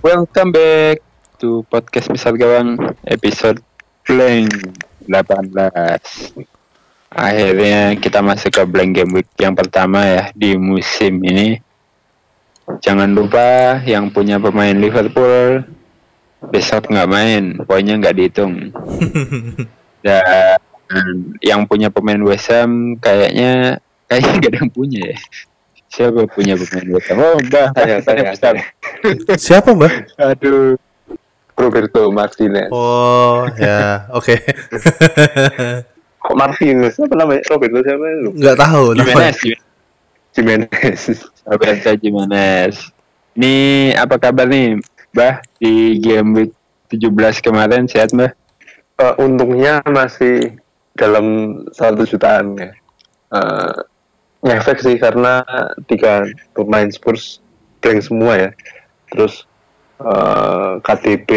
Welcome back to podcast misal gawang episode blank 18. Akhirnya kita masuk ke blank game week yang pertama ya di musim ini. Jangan lupa yang punya pemain Liverpool besok nggak main, poinnya nggak dihitung. Dan yang punya pemain West Ham kayaknya kayaknya nggak ada yang punya ya. Siapa punya pemain West Ham? Oh, Mbak. Saya, saya, Besar. Siapa mbak? Aduh. Roberto Martinez. Oh ya oke Kok Martinez? Apa namanya? Roberto siapa lu? nggak tahu Jimenez. Jimenez. Roberto Jimenez. Ini apa kabar nih, Mbah? Di game week 17 kemarin sehat, Mbah? Eh, untungnya masih dalam satu jutaan ya. Eh, ngefek sih karena tiga pemain Spurs blank semua ya. Terus eh, KTP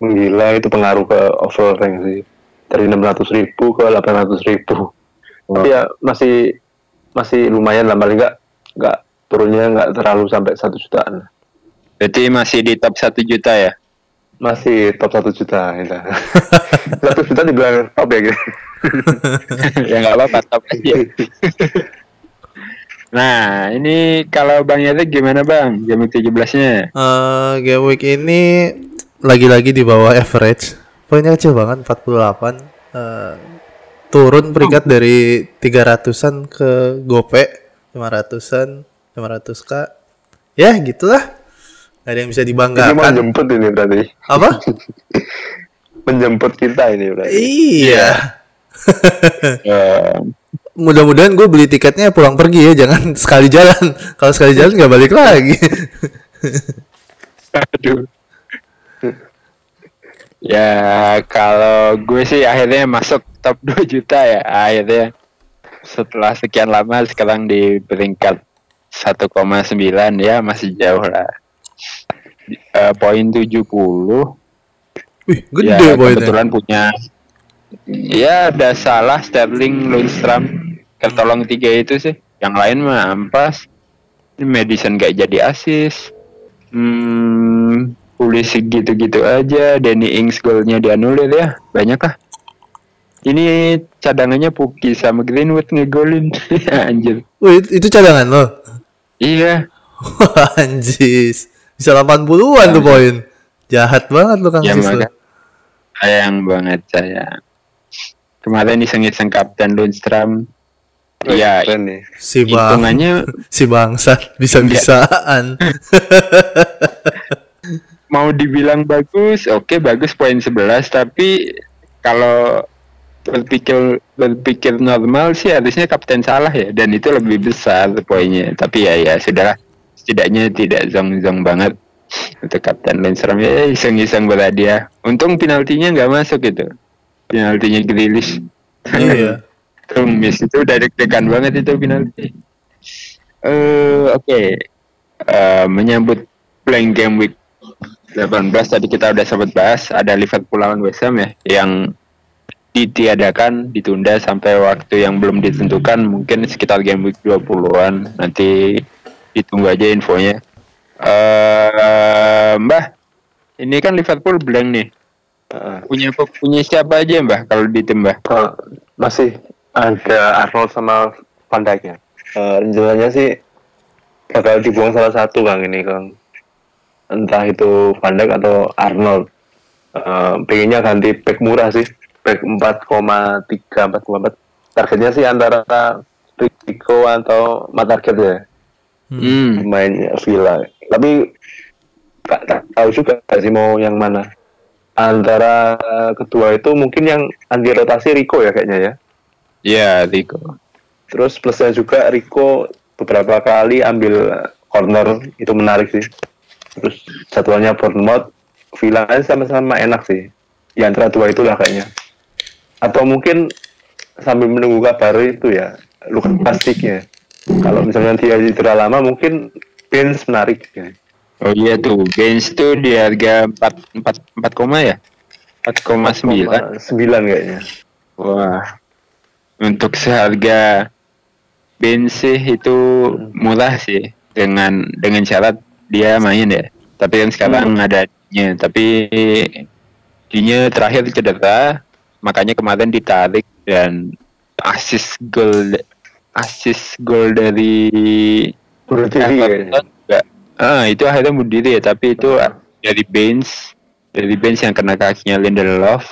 menggila itu pengaruh ke overall rank sih. Dari 600 ribu ke 800 ribu. Tapi ya masih masih lumayan lah paling nggak nggak turunnya nggak terlalu sampai satu jutaan. Berarti masih di top 1 juta ya? Masih top satu juta gitu. Satu juta dibilang top ya gitu. ya nggak apa-apa, top aja. Nah, ini kalau Bang Yate gimana Bang? Game week 17-nya? Eh, game week ini lagi-lagi di bawah average. Poinnya kecil banget 48. Eh, turun peringkat dari 300-an ke gope 500-an, 500k. Ya, gitulah. Ada yang bisa Ini mau dibanggakan. jemput ini berarti. Apa? Menjemput kita ini berarti. iya. Eh, Mudah-mudahan gue beli tiketnya pulang pergi ya, jangan sekali jalan. Kalau sekali jalan nggak balik lagi. Aduh. Ya kalau gue sih akhirnya masuk top 2 juta ya akhirnya setelah sekian lama sekarang di peringkat 1,9 ya masih jauh lah. Eh, poin 70 Wih, gede ya, poinnya. kebetulan punya ya ada salah Sterling Lundstrom ketolong tiga itu sih. Yang lain mah ampas. Ini Madison gak jadi asis hmm, polisi gitu-gitu aja. Danny Ings golnya dianulir ya. Banyak lah ini cadangannya Puki sama Greenwood ngegolin. Anjir. Wih, itu- itu cadangan lo. iya. Anjis. Bisa 80-an tuh poin. Jahat banget lu Kang ya Sis maka sayang banget saya kemarin iseng-iseng Kapten Lundstrom Iya. Si bang, hitungannya si bangsat bisa-bisaan. mau dibilang bagus, oke bagus poin 11 tapi kalau berpikir berpikir normal sih harusnya kapten salah ya dan itu lebih besar poinnya. Tapi ya ya sudahlah setidaknya tidak zong-zong banget untuk kapten Lundstrom ya iseng-iseng berhadiah. Untung penaltinya nggak masuk itu. Penaltinya Grealish. iya. Tuh miss itu udah deg-degan banget itu penalti. Eh oke. Eh, menyambut playing game week 18 tadi kita udah sempat bahas ada Liverpool lawan West Ham ya yang ditiadakan ditunda sampai waktu yang belum ditentukan mungkin sekitar game week 20-an nanti ditunggu aja infonya. Eh Mbah, ini kan Liverpool blank nih. Heeh. Punya punya siapa aja Mbah kalau di tim Mbah? Masih ada Arnold sama Van Dijk ya. Eh, rencananya sih bakal dibuang salah satu Kang ini Kang. Entah itu Van Dijk atau Arnold. Eh, pengennya ganti back murah sih. Back 4,3 4,4. Targetnya sih antara Rico atau Matarket ya Hmm. pemain Villa. Tapi gak tak tahu juga sih mau yang mana. Antara kedua itu mungkin yang anti rotasi Rico ya kayaknya ya. Ya, Rico. Terus plusnya juga Rico beberapa kali ambil corner itu menarik sih. Terus jadwalnya Bournemouth, Villa sama-sama enak sih. Di antara dua itulah kayaknya. Atau mungkin sambil menunggu kabar itu ya, Lukas Plastik ya. Kalau misalnya dia cedera lama mungkin Benz menarik ya. Oh iya tuh, Benz tuh di harga 4 4 4 koma ya? 4,9. 9 kayaknya. Wah. Untuk seharga Benz sih itu murah sih dengan dengan syarat dia main ya. Tapi kan sekarang ada nya, tapi dinya terakhir cedera, makanya kemarin ditarik dan asis gol asis gol dari Bunuh diri. Enggak. Ah, itu akhirnya bunuh diri ya, tapi itu dari Baines, dari Baines yang kena kakinya Lindelof.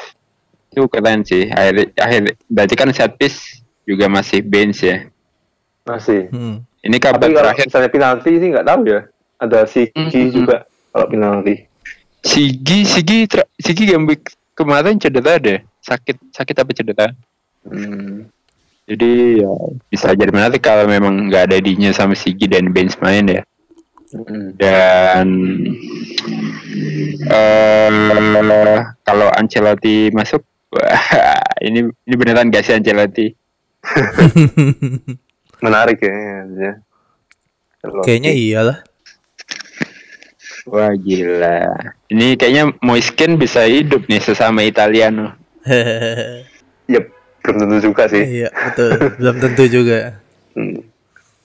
Itu keren sih. Akhir, akhir berarti kan set piece juga masih Baines ya. Masih. Hmm. Ini kabar Tapi terakhir misalnya penalti sih nggak tahu ya. Ada Siki Mm-mm. juga kalau penalti. Sigi, Sigi, Sigi game week kemarin cedera deh. Sakit, sakit apa cedera? Hmm. Jadi ya bisa jadi menarik kalau memang nggak ada dinya sama Sigi dan Baines main ya. Dan eh kalau Ancelotti masuk wah, ini ini beneran gak sih Ancelotti Menarik ya. Kalau- Kayaknya iyalah. wah gila ini kayaknya Moiskin bisa hidup nih sesama Italiano Yep, belum tentu juga sih. iya, betul. Belum tentu juga. Hmm.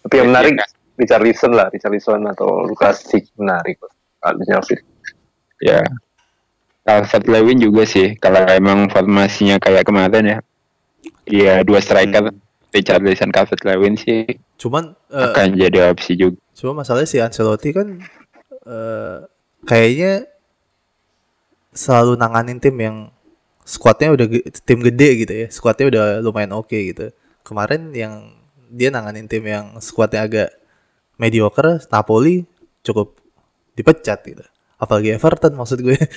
Tapi yang menarik Richarlison lah, Richarlison atau Lucas Sik menarik. Harusnya fit. ya Calvert Lewin juga sih kalau emang formasinya kayak kemarin ya Iya dua striker Richarlison Calvert Lewin sih Cuman eh, akan jadi opsi juga cuma masalahnya si Ancelotti kan eh, kayaknya selalu nanganin tim yang skuadnya udah tim gede gitu ya. Skuadnya udah lumayan oke gitu. Kemarin yang dia nanganin tim yang skuadnya agak mediocre, Napoli cukup dipecat gitu. Apalagi Everton maksud gue.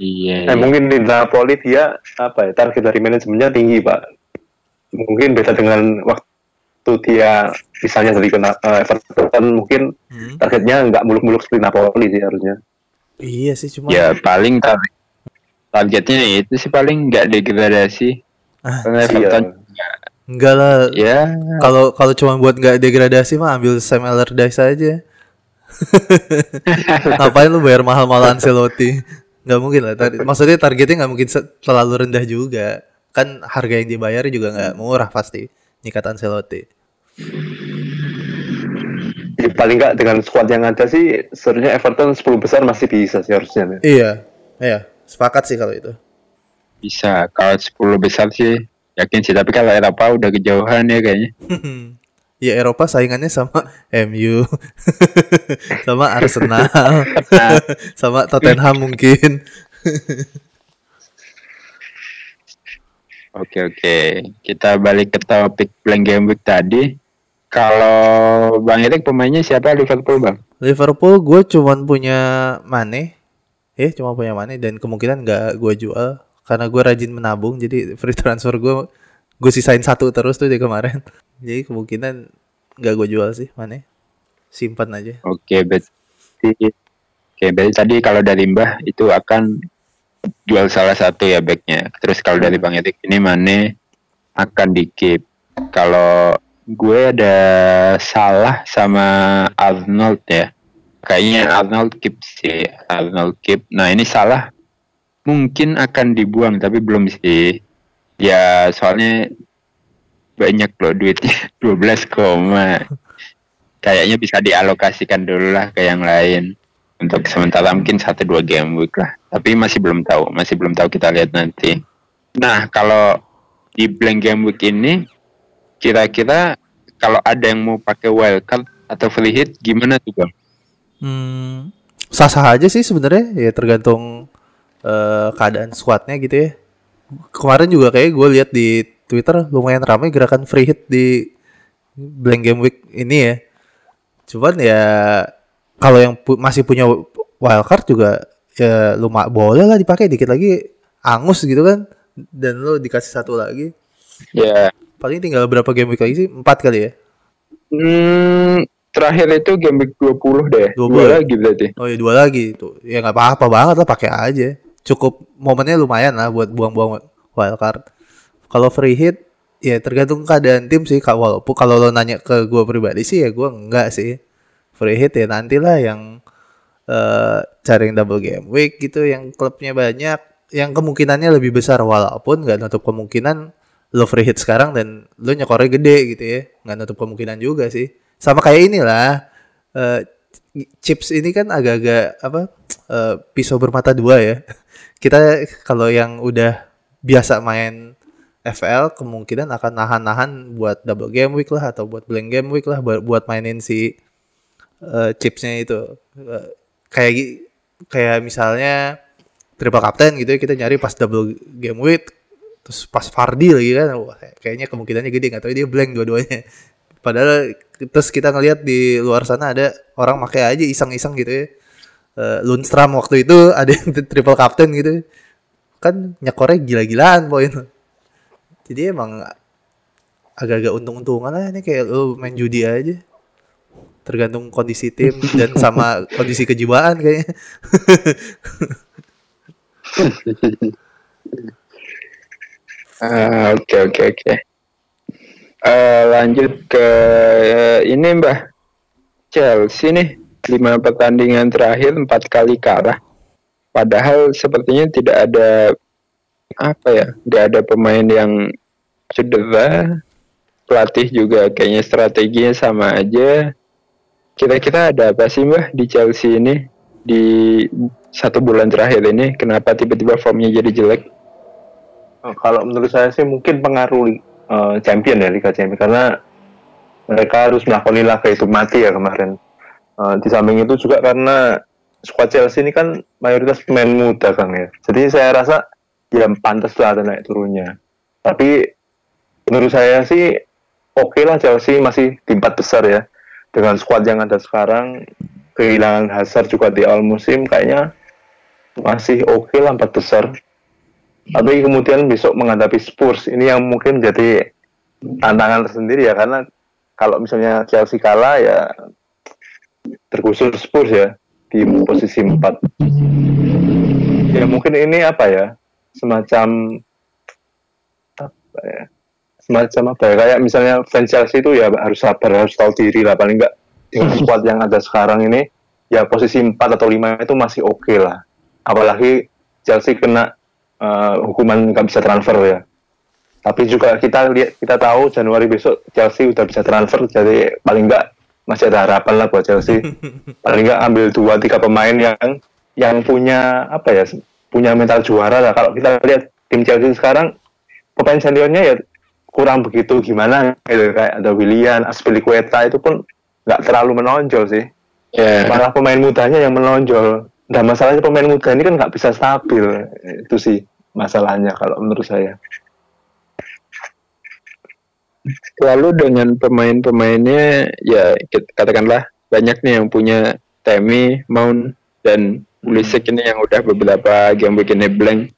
iya Eh, mungkin di Napoli dia apa ya target dari manajemennya tinggi pak. Mungkin beda dengan waktu dia misalnya dari kena eh, Everton mungkin Hmm. targetnya nggak muluk-muluk seperti Napoli sih harusnya. Iya sih cuma ya paling tar targetnya itu sih paling nggak degradasi Ah, Karena Iya. Everton enggak lah. ya Kalau kalau cuma buat nggak degradasi mah ambil Sam Allardyce aja. Ngapain lu bayar mahal-mahal Ancelotti? Nggak mungkin lah. Tar- maksudnya targetnya nggak mungkin terlalu rendah juga. Kan harga yang dibayar juga nggak murah pasti. Nyikat Ancelotti. Ya, paling nggak dengan squad yang ada sih sebenarnya Everton 10 besar masih bisa sih harusnya. Iya, iya. Sepakat sih kalau itu. bisa kalau 10 besar sih yakin sih tapi kalau Eropa udah kejauhan ya kayaknya ya Eropa saingannya sama MU, sama Arsenal, sama Tottenham mungkin. Oke oke, kita balik ke topik blank game week tadi. Kalau Bang Erik pemainnya siapa Liverpool Bang? Liverpool gue cuman punya Mane, ya cuma punya Mane dan kemungkinan nggak gue jual karena gue rajin menabung jadi free transfer gue gue sisain satu terus tuh di kemarin. Jadi kemungkinan nggak gue jual sih Mane, simpan aja. Oke berarti, oke berarti tadi kalau dari Mbah itu akan jual salah satu ya backnya. Terus kalau dari Bang Erik ini Mane akan di keep. Kalau gue ada salah sama Arnold ya. Kayaknya Arnold keep sih, Arnold keep. Nah ini salah mungkin akan dibuang tapi belum sih. Ya soalnya banyak loh duitnya 12 koma. Kayaknya bisa dialokasikan dulu lah ke yang lain untuk sementara mungkin satu dua game week lah. Tapi masih belum tahu, masih belum tahu kita lihat nanti. Nah kalau di blank game week ini kira-kira kalau ada yang mau pakai wildcard atau free hit gimana tuh bang? Hmm, sah-sah aja sih sebenarnya. Ya tergantung eh, keadaan squadnya gitu ya. Kemarin juga kayak gue lihat di Twitter lumayan ramai gerakan free hit di blank game week ini ya. Cuman ya kalau yang pu- masih punya wildcard juga ya lumayan boleh lah dipakai dikit lagi. Angus gitu kan. Dan lo dikasih satu lagi. Ya. paling tinggal berapa game week lagi sih? Empat kali ya? Hmm, terakhir itu game week 20 deh. 20 Dua lagi berarti. oh ya dua lagi tuh ya nggak apa-apa banget lah pakai aja. Cukup momennya lumayan lah buat buang-buang wildcard. Kalau free hit ya tergantung keadaan tim sih Kak. walaupun kalau lo nanya ke gue pribadi sih ya gue enggak sih. Free hit ya nantilah yang eh cari yang double game week gitu yang klubnya banyak yang kemungkinannya lebih besar. Walaupun nggak nutup kemungkinan lo free hit sekarang dan lo nyekornya gede gitu ya. Nggak nutup kemungkinan juga sih sama kayak inilah eh chips ini kan agak-agak apa eh, pisau bermata dua ya. Kita kalau yang udah biasa main FL kemungkinan akan nahan-nahan buat double game week lah atau buat blank game week lah buat mainin si eh, chipsnya itu. Eh, kayak kayak misalnya triple captain gitu ya kita nyari pas double game week terus pas Fardi lagi kan wah kayaknya kemungkinannya gede nggak tahu dia blank dua-duanya padahal terus kita ngelihat di luar sana ada orang pakai aja iseng-iseng gitu ya. Eh, Lundstram waktu itu ada yang triple captain gitu. Kan nyekornya gila-gilaan poin. Jadi emang agak-agak untung-untungan lah ini kayak lu main judi aja. Tergantung kondisi tim dan sama kondisi kejiwaan kayaknya. Ah, Oke oke oke. Eh, lanjut ke eh, ini Mbah Chelsea nih lima pertandingan terakhir empat kali kalah. Padahal sepertinya tidak ada apa ya, tidak ada pemain yang cedera. Pelatih juga kayaknya strateginya sama aja. Kira-kira ada apa sih Mbah di Chelsea ini di satu bulan terakhir ini? Kenapa tiba-tiba formnya jadi jelek? Eh, kalau menurut saya sih mungkin pengaruh eh, champion ya Liga Champion karena mereka harus melakukan laga itu mati ya kemarin. Eh, di samping itu juga karena squad Chelsea ini kan mayoritas pemain muda kan ya. Jadi saya rasa ya pantas lah ada naik turunnya. Tapi menurut saya sih oke lah Chelsea masih di empat besar ya. Dengan squad yang ada sekarang kehilangan Hazard juga di awal musim kayaknya masih oke lah empat besar tapi kemudian besok menghadapi Spurs ini yang mungkin jadi tantangan tersendiri ya karena kalau misalnya Chelsea kalah ya tergusur Spurs ya di posisi 4 ya mungkin ini apa ya semacam apa ya semacam apa ya kayak misalnya fans Chelsea itu ya harus sabar harus tahu diri lah paling enggak dengan squad yang ada sekarang ini ya posisi 4 atau 5 itu masih oke lah. Apalagi Chelsea kena eh, hukuman nggak bisa transfer ya. Tapi juga kita lihat kita tahu Januari besok Chelsea udah bisa transfer jadi paling nggak masih ada harapan lah buat Chelsea. paling nggak ambil dua tiga pemain yang yang punya apa ya punya mental juara lah. Kalau kita lihat tim Chelsea sekarang pemain seniornya ya kurang begitu gimana gitu kayak ada Willian, Aspilicueta itu pun nggak terlalu menonjol sih. Ya. Malah pemain mudanya yang menonjol. Nah masalahnya pemain muda ini kan nggak bisa stabil. Itu sih masalahnya kalau menurut saya. Lalu dengan pemain-pemainnya ya katakanlah banyak nih yang punya Temi, Mount dan Pulisic ini yang udah beberapa game bikinnya blank.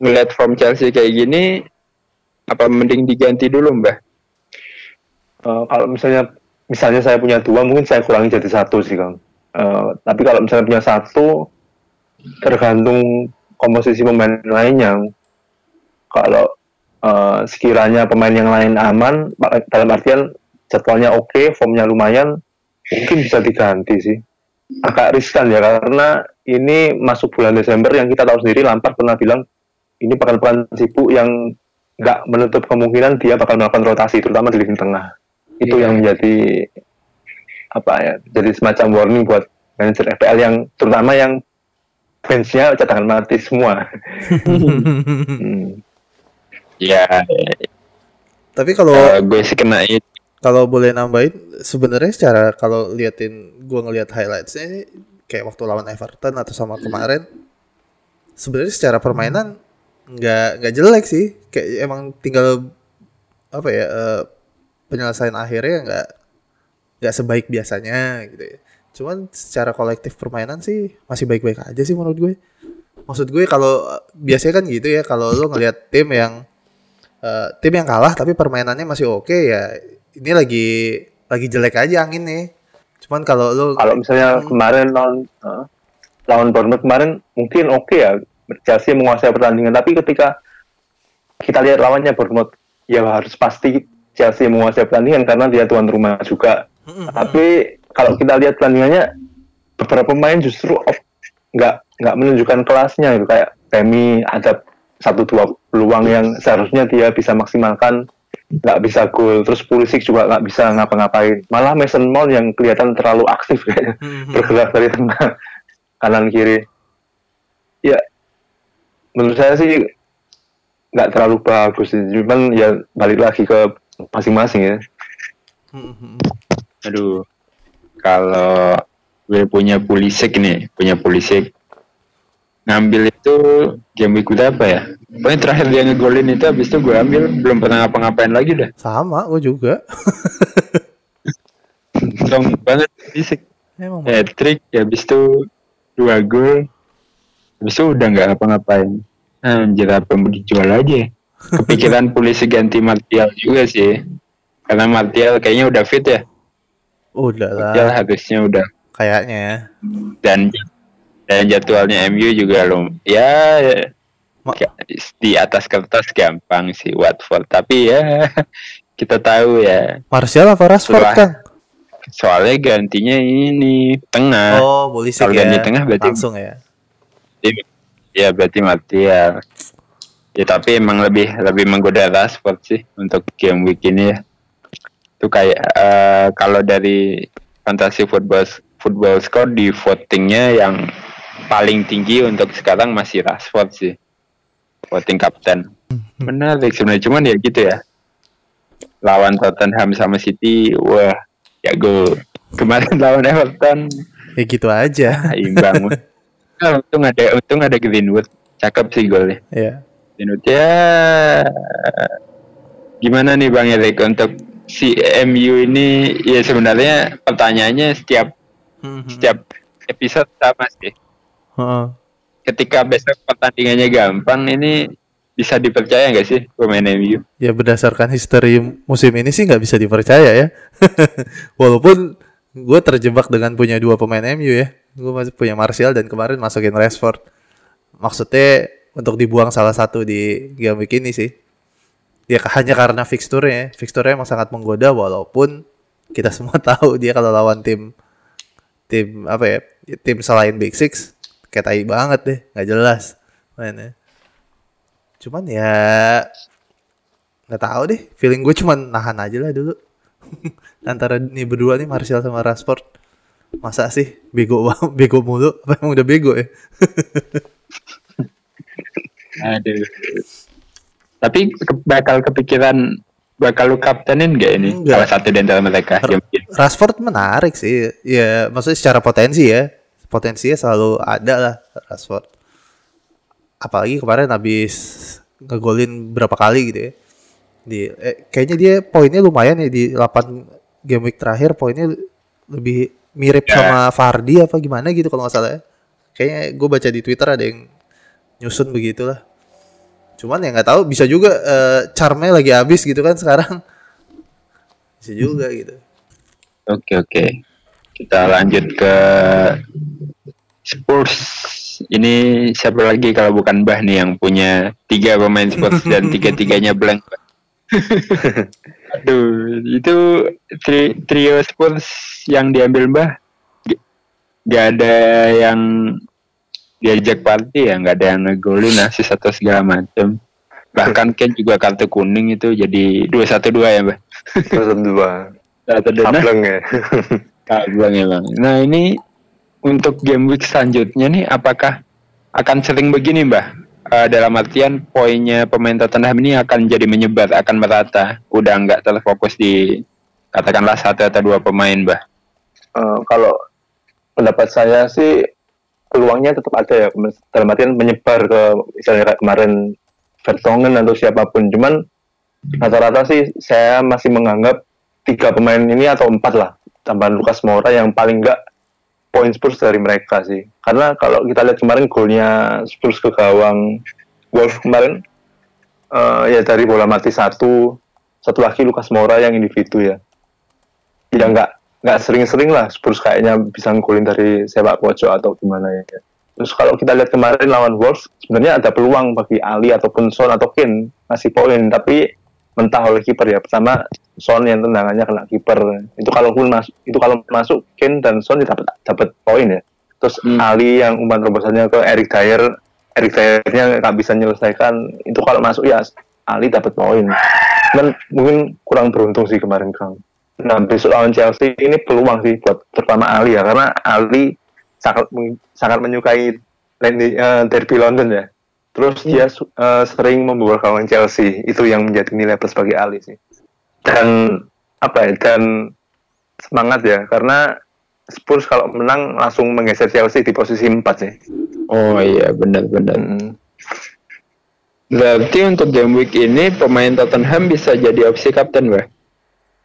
Ngeliat form Chelsea kayak gini apa mending diganti dulu Mbah? Eh, kalau misalnya misalnya saya punya dua mungkin saya kurangi jadi satu sih kang. Eh, tapi kalau misalnya punya satu tergantung komposisi pemain lainnya. Kalau eh, sekiranya pemain yang lain aman, dalam artian jadwalnya oke, formnya lumayan, mungkin bisa diganti sih. Agak riskan ya karena ini masuk bulan Desember yang kita tahu sendiri Lampard pernah bilang ini pekan-pekan sibuk yang nggak menutup kemungkinan dia bakal melakukan rotasi terutama di lini tengah itu Iya. yang menjadi apa ya jadi semacam warning buat manajer FPL yang terutama yang fansnya cadangan mati semua Hmm. Ya, Tapi kalau eh, gue sih kena itu. kalau boleh nambahin sebenarnya secara kalau liatin gua ngelihat highlightsnya sih, kayak waktu lawan Everton atau sama kemarin sebenarnya secara permainan nggak nggak jelek sih kayak emang tinggal apa ya eh, penyelesaian akhirnya nggak nggak sebaik biasanya gitu ya cuman secara kolektif permainan sih masih baik-baik aja sih menurut gue maksud gue kalau biasanya kan gitu ya kalau lo ngelihat tim yang eh, tim yang kalah tapi permainannya masih oke ya ini lagi lagi jelek aja angin nih cuman kalau lo kalau misalnya Hmm. kemarin lawan eh, lawan Bournemouth kemarin mungkin oke ya Chelsea menguasai pertandingan tapi ketika kita lihat lawannya Bournemouth ya harus pasti Chelsea menguasai pertandingan karena dia tuan rumah juga Mm-mm. tapi kalau kita lihat pertandingannya beberapa pemain justru off- nggak nggak menunjukkan kelasnya gitu. Kayak Temi ada satu dua peluang yang seharusnya dia bisa maksimalkan nggak bisa gol. Terus Pulisic juga nggak bisa ngapa-ngapain. Malah Mason Mount yang kelihatan terlalu aktif kayaknya Mhm. bergerak dari tengah kanan kiri. Ya menurut saya sih nggak terlalu bagus. Sih cuman ya balik lagi ke masing-masing ya. Mhm. Aduh, kalau gue punya Pulisic nih, punya Pulisic ngambil itu game week berapa ya? Pokoknya terakhir dia ngegolin itu habis itu gue ambil belum pernah ngapa-ngapain lagi dah. sama gue juga Strong banget Pulisic. emang Hat trick habis itu dua gol. Habis itu udah nggak ngapa-ngapain. Anjir apa mau dijual aja? ya? Kepikiran Pulisic ganti Martial juga sih. Karena Martial kayaknya udah fit ya. Udah lah. Martial harusnya udah. Kayaknya ya. Dan dan jadwalnya MU juga lo ya Ma- ya, di atas kertas gampang sih Watford. Tapi ya kita tahu ya. Martial apa Rashford Setelah- kan soalnya gantinya ini tengah. Oh polisi kalau ya. ganti tengah berarti langsung ya. Ya berarti Martial. Ya tapi emang lebih lebih menggoda Rashford sih untuk game week ini ya itu kayak eh, kalau dari fantasi football football score di votingnya yang paling tinggi untuk sekarang masih Rashford sih voting kapten. Menarik sebenarnya cuman ya gitu ya. Lawan Tottenham sama City wah ya go. Kemarin lawan Everton. Ya gitu aja. Imbang. Nah, untung ada untung ada Greenwood. Cakep sih golnya. Ya. Greenwood ya gimana nih Bang Erik untuk si MU ini ya sebenarnya pertanyaannya setiap Mhm. setiap episode sama sih. Heeh. ketika besok pertandingannya gampang ini bisa dipercaya nggak sih pemain MU ya berdasarkan history musim ini sih nggak bisa dipercaya ya. Walaupun gue terjebak dengan punya dua pemain MU ya. Gue masih punya Martial dan kemarin masukin Rashford. Maksudnya untuk dibuang salah satu di game week ini sih ya hanya karena fixturnya fixturnya emang sangat menggoda walaupun kita semua tahu dia kalau lawan tim tim apa ya tim selain Big Six kayak tai banget deh nggak jelas mainnya. Cuman ya nggak tahu deh feeling gue cuman nahan aja lah dulu. Antara nih berdua nih Martial sama Rashford. Masa sih bego bego mulu? Apa emang udah bego ya? Aduh. Tapi ke- bakal kepikiran bakal lu kaptenin gak ini? Enggak. Salah satu di antara mereka. Ya, mungkin. Rashford menarik sih ya maksudnya secara potensi ya potensinya selalu ada lah Rashford apalagi kemarin habis ngegolin berapa kali gitu ya di eh, kayaknya dia poinnya lumayan ya di 8 game week terakhir poinnya lebih mirip Ya. sama Fardi apa gimana gitu kalau nggak salah ya. kayaknya gue baca di Twitter ada yang nyusun begitulah cuman ya nggak tahu bisa juga eh, charmnya lagi habis gitu kan sekarang bisa juga gitu Oke oke. Kita lanjut ke Spurs. Ini siapa lagi kalau bukan Bah nih yang punya tiga pemain Spurs dan tiga-tiganya blank. Aduh, itu tri- trio Spurs yang diambil Bah g- gak ada yang diajak party ya, nggak ada yang ngegolin asis atau segala macam. Bahkan Ken juga kartu kuning itu jadi dua satu dua ya, Bah. terus dua Satu dua. Nah, ya Kablang ya bang. Nah ini untuk game week selanjutnya nih, apakah akan sering begini mbah? Eh, dalam artian poinnya pemain Tottenham ini akan jadi menyebar, akan merata, udah nggak terfokus di katakanlah satu atau dua pemain mbah. Eh, kalau pendapat saya sih peluangnya tetap ada ya dalam artian menyebar ke misalnya kemarin Vertonghen atau siapa pun. Cuman rata-rata sih saya masih menganggap tiga pemain ini atau empat lah tambahan Lucas Moura yang paling enggak poin Spurs dari mereka sih. Karena kalau kita lihat kemarin golnya Spurs ke gawang Wolf kemarin eh, ya dari bola mati satu, satu lagi Lucas Moura yang individu ya. Ya nggak nggak sering-sering lah Spurs kayaknya bisa nggolin dari sepak pojok atau gimana ya. Terus kalau kita lihat kemarin lawan Wolves, sebenarnya ada peluang bagi Ali ataupun Son atau Kane ngasih poin, tapi mentah oleh kiper ya. Pertama Son yang tendangannya kena kiper. Itu kalau pun masuk, itu kalau masuk Kane dan Son dapat dapat poin ya. Terus Hmm. Ali yang umpan terobosannya ke Eric Dyer, Eric Dyer-nya nggak bisa menyelesaikan. Itu kalau masuk ya Ali dapat poin. Cuman mungkin kurang beruntung sih kemarin Kang. Nah besok lawan Chelsea ini peluang sih buat terutama Ali ya karena Ali sangat sangat menyukai eh, derby London ya. Terus dia su- eh, sering membawa kawan Chelsea itu yang menjadi nilai plus bagi Ali sih. Dan apa ya dan semangat ya karena Spurs kalau menang langsung menggeser Chelsea di posisi 4 sih. Oh iya benar-benar. Mm. Berarti untuk game week ini pemain Tottenham bisa jadi opsi kapten, Bah?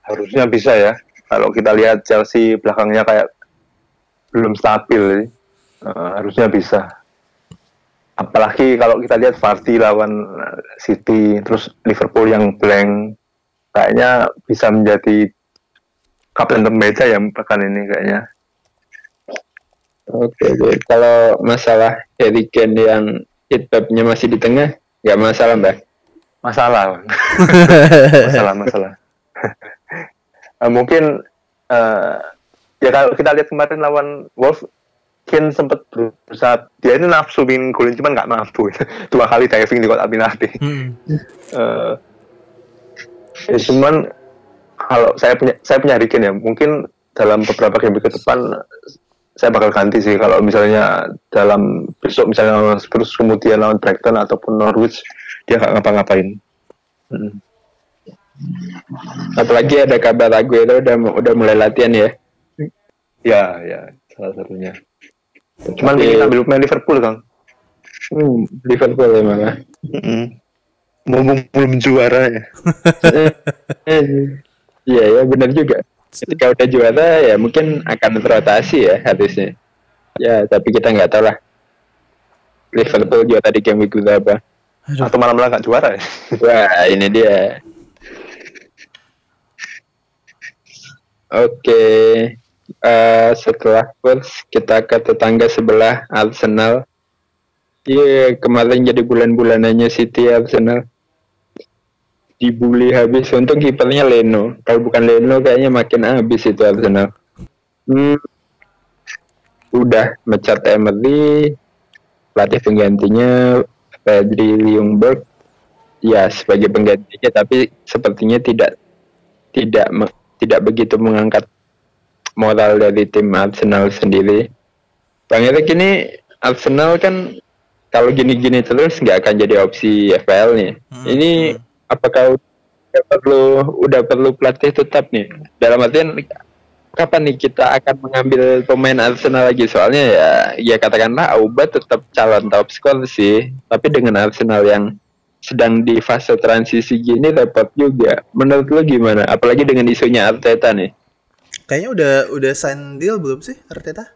Harusnya bisa ya. Kalau kita lihat Chelsea belakangnya kayak belum stabil, eh, harusnya bisa. Apalagi kalau kita lihat Vardy lawan City, terus Liverpool yang blank, kayaknya bisa menjadi kapten pembeda ya pekan ini kayaknya. Oke, oke. Kalau masalah Harry Kane yang hit nya masih di tengah, nggak masalah, Mbak. Masalah, masalah, masalah. Eh, mungkin eh, ya kalau kita lihat kemarin lawan Wolves, Kane sempat berusaha dia ini nafsu ingin golin cuman nggak mampu dua kali diving di kotak penalti. Hmm. Eh, ya cuman kalau saya punya saya punya Harry Kane ya mungkin dalam beberapa game ke depan saya bakal ganti sih kalau misalnya dalam besok misalnya Spurs kemudian lawan Brighton ataupun Norwich dia nggak ngapa-ngapain. Hmm. Apalagi ada kabar Aguero udah udah mulai latihan ya. Ya, ya, salah satunya. Cuman Tapi- kita ambil pemain Liverpool, Kang. Hmm, Liverpool ya malah. Mumpung belum juara ya. Iya ya benar juga. Ketika udah juara ya mungkin akan rotasi ya harusnya. Ya tapi kita nggak tahu lah. Liverpool juara di game week berapa? Aduh. Atau malam-malam nggak juara ya. Wah ini dia. Oke. Eh, setelah Spurs kita ke tetangga sebelah Arsenal. Iya kemarin jadi bulan-bulanannya City Arsenal. Dibully habis. Untung kipernya Leno. Kalau bukan Leno kayaknya makin habis itu Arsenal. Hmm. Udah mecat Emery. Pelatih penggantinya Pedri Ljungberg ya sebagai penggantinya tapi sepertinya tidak tidak tidak begitu mengangkat moral dari tim Arsenal sendiri. Bang Erik ini Arsenal kan kalau gini-gini terus nggak akan jadi opsi FPL nih. Hmm, Ini apakah udah perlu udah perlu pelatih tetap nih? Dalam artian kapan nih kita akan mengambil pemain Arsenal lagi? Soalnya ya ya katakanlah Auba tetap calon top skor sih, tapi dengan Arsenal yang sedang di fase transisi gini repot juga. Menurut lo gimana? Apalagi dengan isunya Arteta nih. Kayaknya udah udah sign deal belum sih Arteta?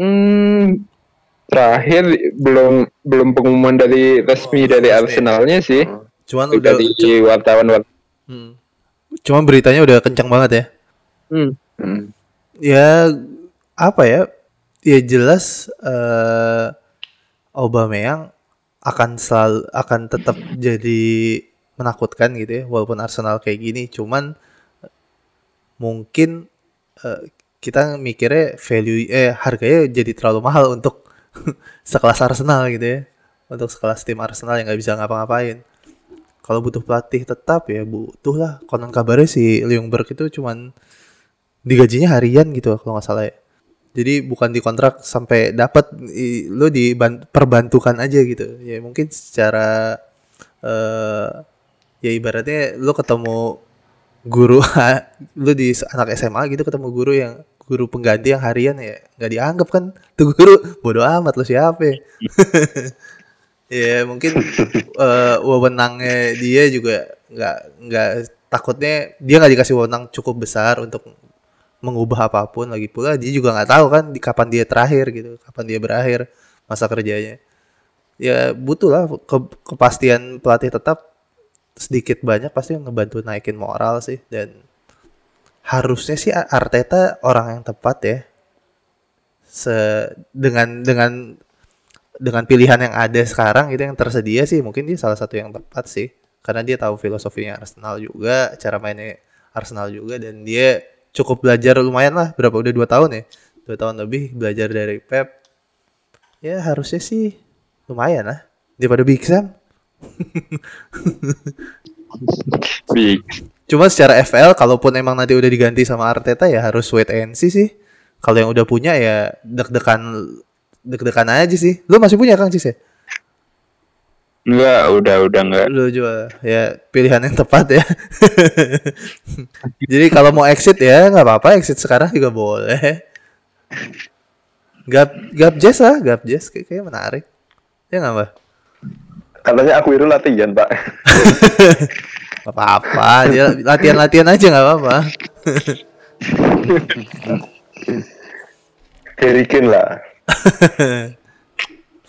Hmm, terakhir belum belum pengumuman dari resmi Oh, dari resmi. Arsenalnya sih. Cuman udah Dari wartawan wartawan. Hmm. Cuma beritanya udah kencang banget ya. Hmm. Hmm. Ya apa ya? Ya jelas eh Aubameyang akan selalu akan tetap jadi menakutkan gitu ya walaupun Arsenal kayak gini. Cuman mungkin eh, kita mikirnya value eh harganya jadi terlalu mahal untuk sekelas Arsenal gitu ya. Untuk sekelas tim Arsenal yang nggak bisa ngapa-ngapain. Kalau butuh pelatih tetap ya butuh lah konon kabarnya si Ljungberg itu cuman digajinya harian gitu kalau nggak salah ya jadi bukan dikontrak sampai dapat lo diperbantukan aja gitu. Ya mungkin secara eh ya ibaratnya lo ketemu guru lo di anak SMA gitu ketemu guru yang guru pengganti yang harian ya nggak dianggap kan? Tuh guru bodoh amat lo siapa ya? Ya mungkin eh, wewenangnya dia juga nggak nggak takutnya dia nggak dikasih wewenang cukup besar untuk mengubah apa pun lagi pula dia juga nggak tahu kan di kapan dia terakhir gitu kapan dia berakhir masa kerjanya. Ya butuh lah ke- kepastian pelatih tetap sedikit banyak pasti ngebantu naikin moral sih dan harusnya sih Arteta orang yang tepat ya. Se dengan dengan dengan pilihan yang ada sekarang gitu yang tersedia sih mungkin dia salah satu yang tepat sih. Karena dia tahu filosofinya Arsenal juga cara mainnya Arsenal juga dan dia cukup belajar lumayan lah berapa udah dua tahun ya dua tahun lebih belajar dari Pep ya harusnya sih lumayan lah daripada Big Sam Big. Cuma secara FL kalaupun emang nanti udah diganti sama Arteta ya harus wait and see sih. Kalau yang udah punya ya deg-degan deg-degan aja sih. Lu masih punya Kang Cis ya? Enggak, udah udah enggak. Lu jual ya pilihan yang tepat ya. Jadi kalau mau exit ya nggak apa-apa exit sekarang juga boleh. Gap gap jazz lah, gap jazz kayak kayak menarik. Ya nggak mbak? Katanya aku itu latihan, Pak. Apa-apa, dia latihan-latihan aja nggak apa-apa. Kane lah.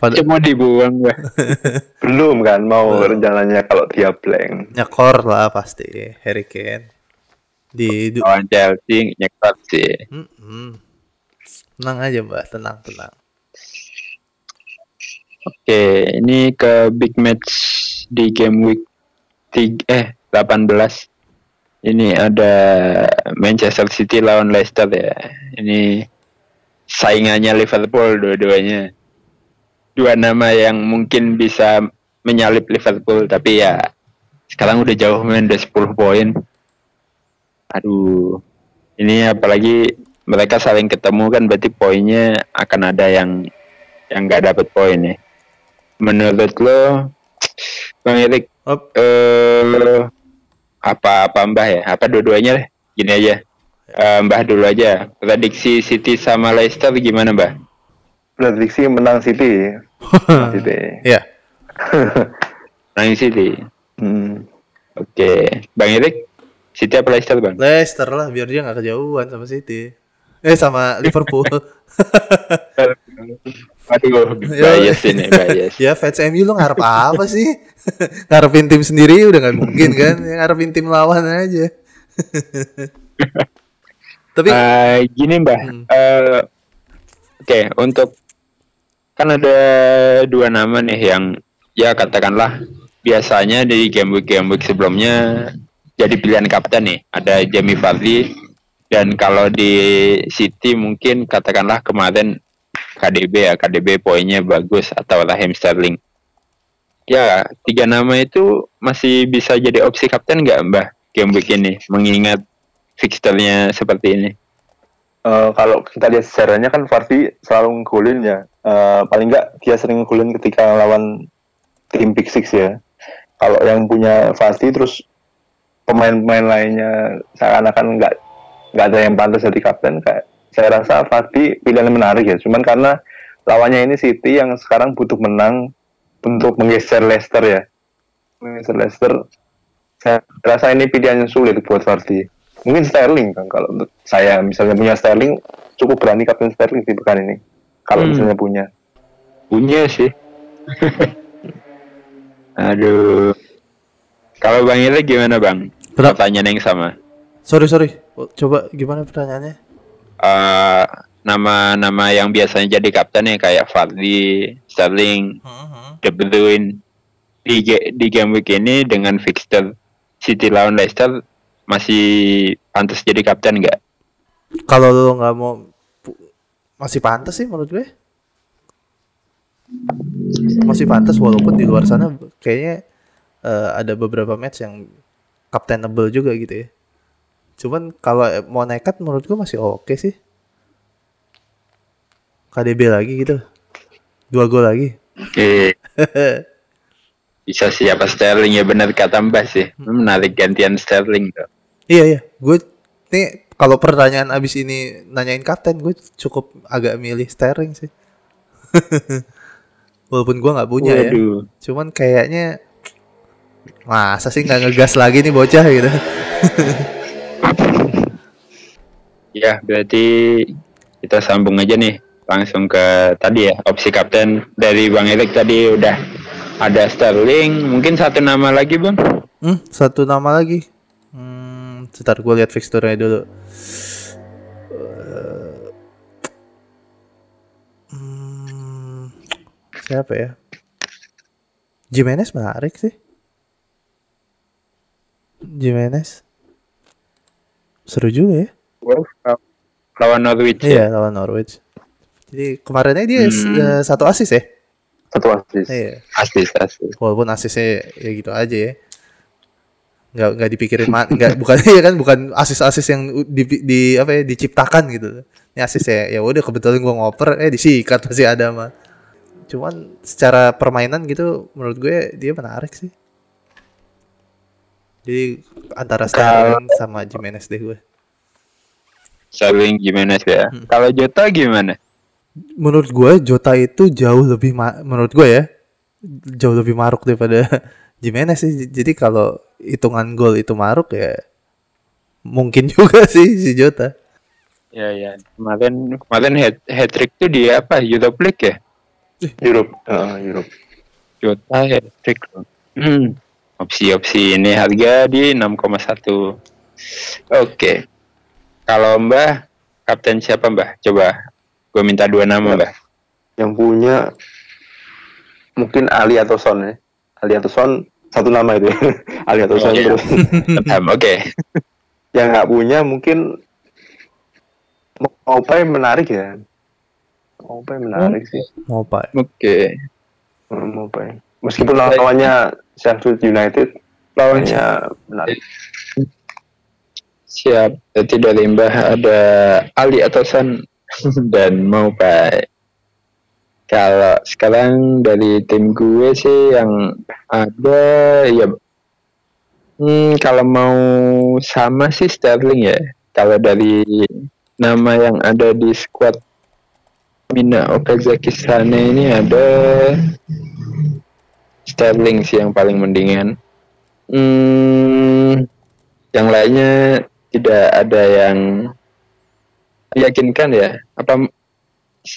Pada Cuma dibuang gua. Belum kan mau rencananya kalau dia blank. nyekor lah pasti Harry Kane. Di Lawan Chelsea nyekot sih. Mm-mm. Tenang aja mbak, tenang tenang. Oke, ini ke big match di game week 3 eh 18. Ini ada Manchester City lawan Leicester ya. Ini saingannya Liverpool dua-duanya. Dua nama yang mungkin bisa menyalip Liverpool tapi ya sekarang udah jauh main udah 10 poin. Aduh. Ini apalagi mereka saling ketemu kan berarti poinnya akan ada yang yang nggak dapat poin ya. Menurut lo, Bang Erik, eh apa apa Mbah ya? Apa dua-duanya deh? Gini aja. Eh, Mbah dulu aja. Prediksi City sama Leicester gimana, Mbah? Prediksi menang City. City. Ya, Nang City. Hmm. Oke, Bang Erik, City apa Leicester, Bang? Leicester lah biar dia nggak kejauhan sama City. Eh sama Liverpool. Aduh, Ya. bias ini, bias. ya fans MU lu ngarep apa sih? Ngarepin tim sendiri udah nggak mungkin kan? Ya, ngarepin tim lawan aja. Tapi Eh, gini Mbah, Hmm. Eh, oke untuk kan ada dua nama nih yang ya katakanlah biasanya di game week game week sebelumnya jadi pilihan kapten nih. Ada Jamie Vardy dan kalau di City mungkin katakanlah kemarin KDB ya KDB poinnya bagus atau Raheem Sterling. Ya tiga nama itu masih bisa jadi opsi kapten nggak Mbah game week ini mengingat fixturnya seperti ini. Eh, kalau kita lihat sejarahnya kan Vardy selalu ngegolin ya. Eh, paling enggak dia sering ngegolin ketika lawan tim Big Six ya. Kalau yang punya Vardy terus pemain-pemain lainnya seakan-akan nggak nggak ada yang pantas jadi kapten kayak saya rasa Vardy pilihan menarik ya. Cuman karena lawannya ini City yang sekarang butuh menang untuk menggeser Leicester ya. Menggeser Leicester saya rasa ini pilihan yang sulit buat Vardy mungkin Sterling kan kalau untuk saya misalnya punya Sterling cukup berani kapten Sterling di pekan ini kalau Hmm. misalnya punya Punya sih. Aduh. Kalau Bang Ile gimana Bang? Berapa? Pertanyaan yang sama. sorry sorry, Oh, coba gimana pertanyaannya? Eh, nama-nama yang biasanya jadi kapten ya kayak Vardy, Sterling, De Bruyne di di game week ini dengan fixture City lawan Leicester masih pantas jadi kapten nggak? Kalau lu nggak mau masih pantas sih menurut gue. Masih pantas walaupun di luar sana kayaknya eh, ada beberapa match yang captainable juga gitu ya. Cuman kalau mau nekat menurut gue masih oke sih. KDB lagi gitu. Dua gol lagi. Oke. Bisa siapa Sterling ya benar kata Mbak sih. Menarik gantian Sterling tuh. Iya iya, gue nih kalau pertanyaan abis ini nanyain kapten, gue cukup agak milih Sterling sih. Walaupun gua nggak punya ya. Waduh. Cuman kayaknya masa sih nggak ngegas lagi nih bocah gitu. Ya, berarti kita sambung aja nih langsung ke tadi ya opsi kapten dari Bang Erik tadi udah ada Sterling, mungkin satu nama lagi Bang. Hmm, satu nama lagi. Hmm, sebentar gue lihat fixture-nya dulu. Hmm, siapa ya? Jimenez menarik sih. Jimenez. Seru juga ya. Lawan Norwich Iya, ya. lawan Norwich. Jadi kemarinnya dia Hmm. eh, satu asis ya. Satu asis. Iya. Asis, asis. walaupun asisnya ya gitu aja ya nggak nggak dipikirin nggak bukan ya kan bukan asis-asis yang di, di apa ya diciptakan gitu ini asis ya ya udah kebetulan gua ngoper eh disikat masih ada mah cuman secara permainan gitu menurut gue dia menarik sih jadi antara Sterling sama Jimenez deh gue Sterling Jimenez ya. Hmm. Kalau Jota gimana? menurut gue Jota itu jauh lebih menurut gue ya jauh lebih maruk daripada Jimenez sih jadi kalau hitungan gol itu maruk ya mungkin juga sih si Jota Ya ya. Kemarin kemarin hat, hat trick tuh di apa? Europe League ya? Europe. Heeh, Europe. Jota hat trick. Hmm. Opsi-opsi ini harga di 6,1. Oke. Kalau Mbah kapten siapa Mbah? Coba gue minta dua nama Mbah. Yang punya mungkin Ali atau Son ya. Ali atau Son satu nama itu. ya. Ali atau Son Oh, terus. Oke. yang nggak punya mungkin Mopai menarik ya. Mopai menarik sih. mau apa Oke. Hmm, Mopai. Meskipun lawannya Sheffield United, lawannya menarik. Siap. Berarti dari Mbah ada Ali atau Son dan mau Pak. Kalau sekarang dari tim gue sih yang ada ya hmm, kalau mau sama sih Sterling ya. Kalau dari nama yang ada di squad Mina Okazaki-Sane ini ada Sterling sih yang paling mendingan. Hmm, yang lainnya tidak ada yang meyakinkan ya. Apa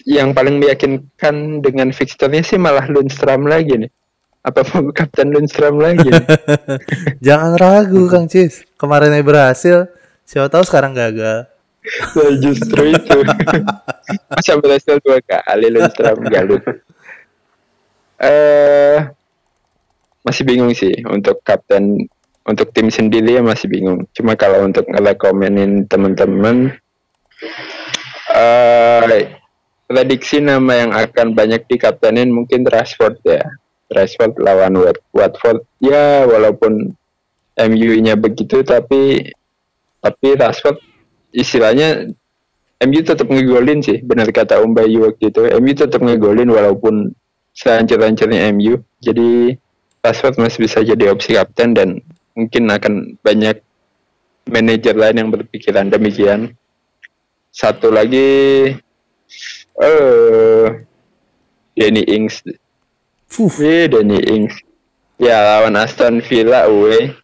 yang paling meyakinkan dengan fixturnya sih malah Lundstram lagi nih. Apa mau Kapten Lundstram lagi? nih? jangan ragu Kang Cis kemarinnya berhasil siapa tahu sekarang gagal Nah, justru itu. Masa berhasil dua kali Lundstram galut. Eh masih bingung sih untuk kapten untuk tim sendiri ya masih bingung. Cuma kalau untuk ngerekomenin teman-teman eh prediksi nama yang akan banyak dikaptenin mungkin Rashford ya. Rashford lawan Wat- Watford. Ya walaupun MU-nya begitu tapi tapi Rashford istilahnya MU tetap ngegolin sih. Benar kata Om Bayu waktu itu. MU tetap ngegolin walaupun sehancur-hancurnya MU jadi Rashford masih bisa jadi opsi kapten dan mungkin akan banyak manajer lain yang berpikiran demikian. Satu lagi eh Danny Ings. Fuh, eh Danny Ings. Ya lawan Aston Villa away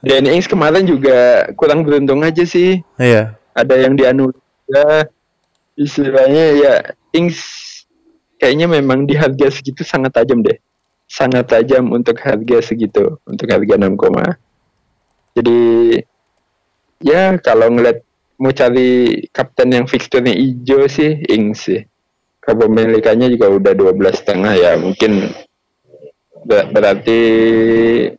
Danny Ings kemarin juga kurang beruntung aja sih. Iya. Ada yang dianulir ya istilahnya ya Ings kayaknya memang di harga segitu sangat tajam deh. Sangat tajam untuk harga segitu untuk harga 6, koma. jadi ya kalau ngeliat mau cari kapten yang fixturnya hijau sih Ings sih. Kepemilikannya juga udah 12 setengah ya mungkin ber- berarti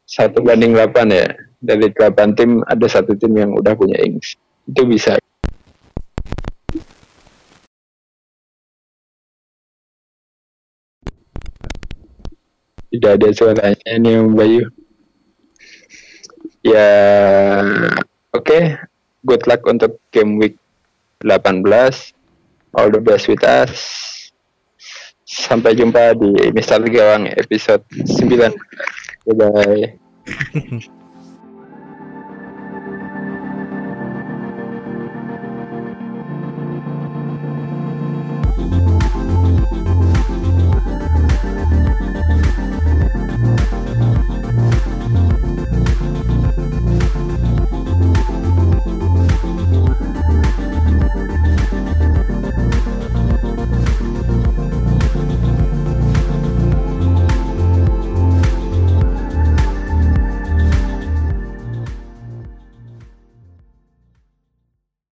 satu banding 8 ya. Dari 8 tim ada satu tim yang udah punya Ings. Itu bisa. Tidak ada suaranya nih Bayu. Ya oke good luck untuk game week 18 all the best with us. Sampai jumpa di Mister Gawang episode 9 bye bye